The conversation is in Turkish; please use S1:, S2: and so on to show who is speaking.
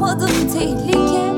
S1: Korkmadım tehlike.